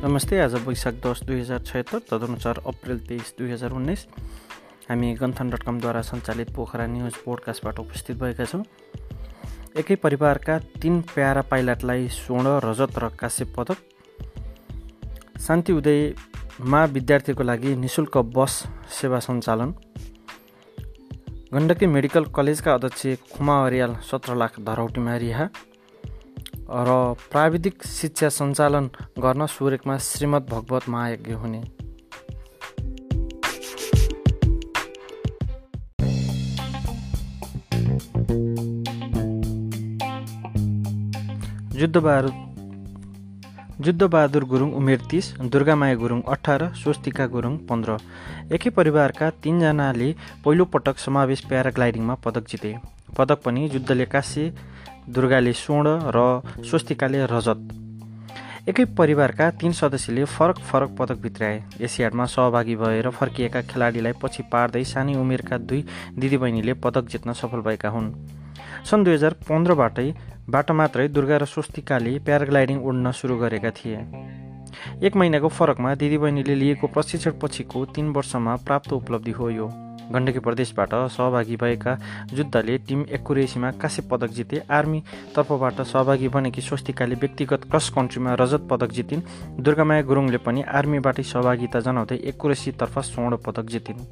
नमस्ते आज वैशाख दस दुई हजार छयत्तर तदनुसार अप्रेल तेइस दुई हजार उन्नाइस। हामी गन्थन डट कमद्वारा सञ्चालित पोखरा न्युज पोडकास्टबाट उपस्थित भएका छौँ। एकै परिवारका तिन प्यारा पाइलटलाई स्वर्ण रजत र काश्य पदक। शान्ति उदयमा विद्यार्थीको लागि निशुल्क बस सेवा सञ्चालन। गण्डकी मेडिकल कलेजका अध्यक्ष खुमा अरियाल सत्र लाख धरौटीमा रिहा र प्राविधिक शिक्षा सञ्चालन गर्न सुरेकमा श्रीमद् भगवत महायज्ञ हुने। युद्धबहादुर युद्धबहादुर गुरुङ उमेर तिस दुर्गामाया गुरुङ अठार स्वस्तिका गुरुङ पन्ध्र। एकै परिवारका तिनजनाले पहिलोपटक समावेश प्याराग्लाइडिङमा पदक जिते। पदक पनि युद्धले काशी दुर्गाले स्वर्ण र स्वस्तिकाले रजत। एकै परिवारका तीन सदस्यले फरक फरक पदक भित्राए एसियाडमा सहभागी भएर फर्किएका खेलाडीलाई पछि पार्दै सानै उमेरका दुई दिदीबहिनीले पदक जित्न सफल भएका हुन्। सन् दुई हजार पन्ध्रबाटै बाट मात्रै दुर्गा र स्वस्तिकाले प्याराग्लाइडिङ उड्न सुरु गरेका थिए। एक महिनाको फरकमा दिदीबहिनीले लिएको प्रशिक्षण पछिको तिन वर्षमा प्राप्त उपलब्धि हो यो। गण्डकी प्रदेशबाट सहभागी भएका युद्धले टिम एकुरेसीमा काश्य पदक जिते आर्मी तर्फबाट सहभागी बनेकी स्वस्तिकाले व्यक्तिगत क्रस कन्ट्रीमा रजत पदक जितिन्। दुर्गामाया गुरुङले पनि आर्मीबाटै सहभागिता जनाउँदै एकुरेसीतर्फ स्वर्ण पदक जितिन्।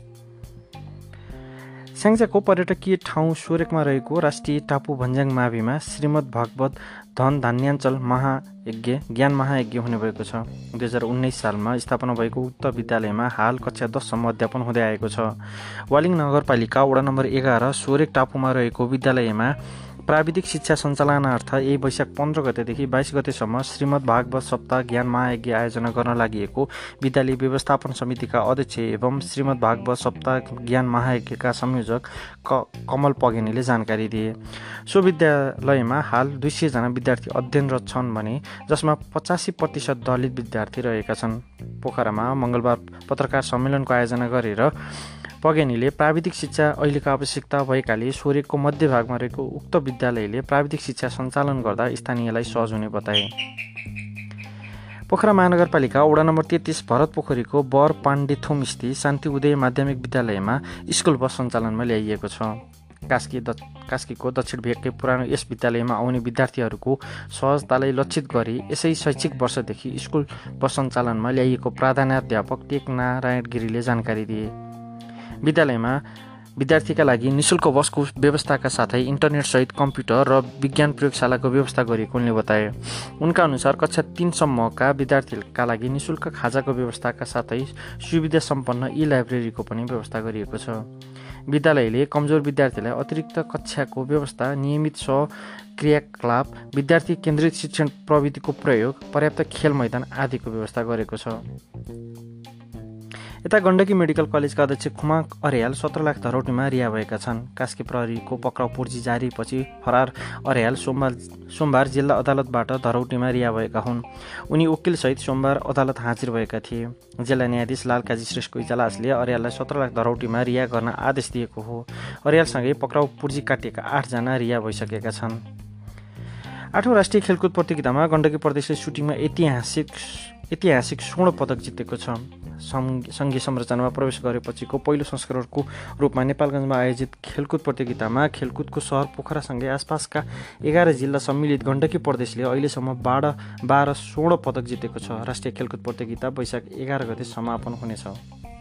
स्याङ्जाको पर्यटकीय ठाउँ सोरेकमा रहेको राष्ट्रिय टापु भन्ज्याङ माविमा श्रीमद् भागवत धन धान्याञ्चल महायज्ञ ज्ञान महायज्ञ हुने भएको छ। दुई हजार उन्नाइस सालमा स्थापना भएको उक्त विद्यालयमा हाल कक्षा दससम्म अध्यापन हुँदै आएको छ। वालिङ नगरपालिका वडा नम्बर एघार सोरेक टापुमा रहेको विद्यालयमा प्राविधिक शिक्षा सञ्चालनार्थ यही वैशाख पन्ध्र गतेदेखि बाइस गतेसम्म श्रीमद् भागवत सप्ताह ज्ञान महायज्ञ आयोजना गर्न लागि विद्यालय व्यवस्थापन समितिका अध्यक्ष एवं श्रीमद् भागवत सप्ताह ज्ञान महायज्ञका संयोजक क कमल पगेनीले जानकारी दिए। सो विद्यालयमा हाल दुई सयजना विद्यार्थी अध्ययनरत छन् भने जसमा पचासी प्रतिशत दलित विद्यार्थी रहेका छन्। पोखरामा मङ्गलबार पत्रकार सम्मेलनको आयोजना गरेर पगेनीले प्राविधिक शिक्षा अहिलेको आवश्यकता भएकाले सोरेकको मध्यभागमा रहेको उक्त विद्यालयले प्राविधिक शिक्षा सञ्चालन गर्दा स्थानीयलाई सहज हुने बताए। पोखरा महानगरपालिका वडा नम्बर तेत्तिस भरत पोखरीको बर पाण्डेथुम स्थित शान्ति उदय माध्यमिक विद्यालयमा स्कुल बस सञ्चालनमा ल्याइएको छ। कास्की द कास्कीको दक्षिण भेगकै पुरानो यस विद्यालयमा आउने विद्यार्थीहरूको सहजतालाई लक्षित गरी यसै शैक्षिक वर्षदेखि स्कुल बस सञ्चालनमा ल्याइएको प्राधान्याध्यापक टेक नारायण गिरीले जानकारी दिए। विद्यालयमा विद्यार्थीका लागि निशुल्क बसको व्यवस्थाका साथै इन्टरनेटसहित कम्प्युटर र विज्ञान प्रयोगशालाको व्यवस्था गरिएको उनले बताए। उनका अनुसार कक्षा तिनसम्मका विद्यार्थीका लागि निशुल्क खाजाको व्यवस्थाका साथै सुविधा सम्पन्न ई लाइब्रेरीको पनि व्यवस्था गरिएको छ। विद्यालयले कमजोर विद्यार्थीलाई अतिरिक्त कक्षाको व्यवस्था नियमित क्रियाकलाप विद्यार्थी केन्द्रित शिक्षण प्रविधिको प्रयोग पर्याप्त खेल मैदान आदिको व्यवस्था गरेको छ। यता गण्डकी मेडिकल कलेजका अध्यक्ष खुमा अर्याल सत्र लाख धरौटीमा रिहा भएका छन्। कास्की प्रहरीको पक्राउ पूर्जी जारीपछि फरार अर्याल सोमबार सोमबार जिल्ला अदालतबाट धरौटीमा रिहा भएका हुन्। उनी वकिलसहित सोमबार अदालत हाजिर भएका थिए। जिल्ला न्यायाधीश लालकाजी श्रेष्ठको इजलासले अर्याललाई सत्र लाख धरौटीमा रिहा गर्न आदेश दिएको हो। अर्यालसँगै पक्राउ पूर्जी काटिएका आठजना रिहा भइसकेका छन्। आठौँ राष्ट्रिय खेलकुद प्रतियोगितामा गण्डकी प्रदेशले सुटिङमा ऐतिहासिक ऐतिहासिक स्वर्ण पदक जितेको छ। सङ्घीय संरचनामा प्रवेश गरेपछिको पहिलो संस्करणको रूपमा नेपालगञ्जमा आयोजित खेलकुद प्रतियोगितामा खेलकुदको सहर पोखरासँगै आसपासका एघार जिल्ला सम्मिलित गण्डकी प्रदेशले अहिलेसम्म बाह्र बाह्र स्वर्ण पदक जितेको छ। राष्ट्रिय खेलकुद प्रतियोगिता वैशाख एघार गते समापन हुनेछ।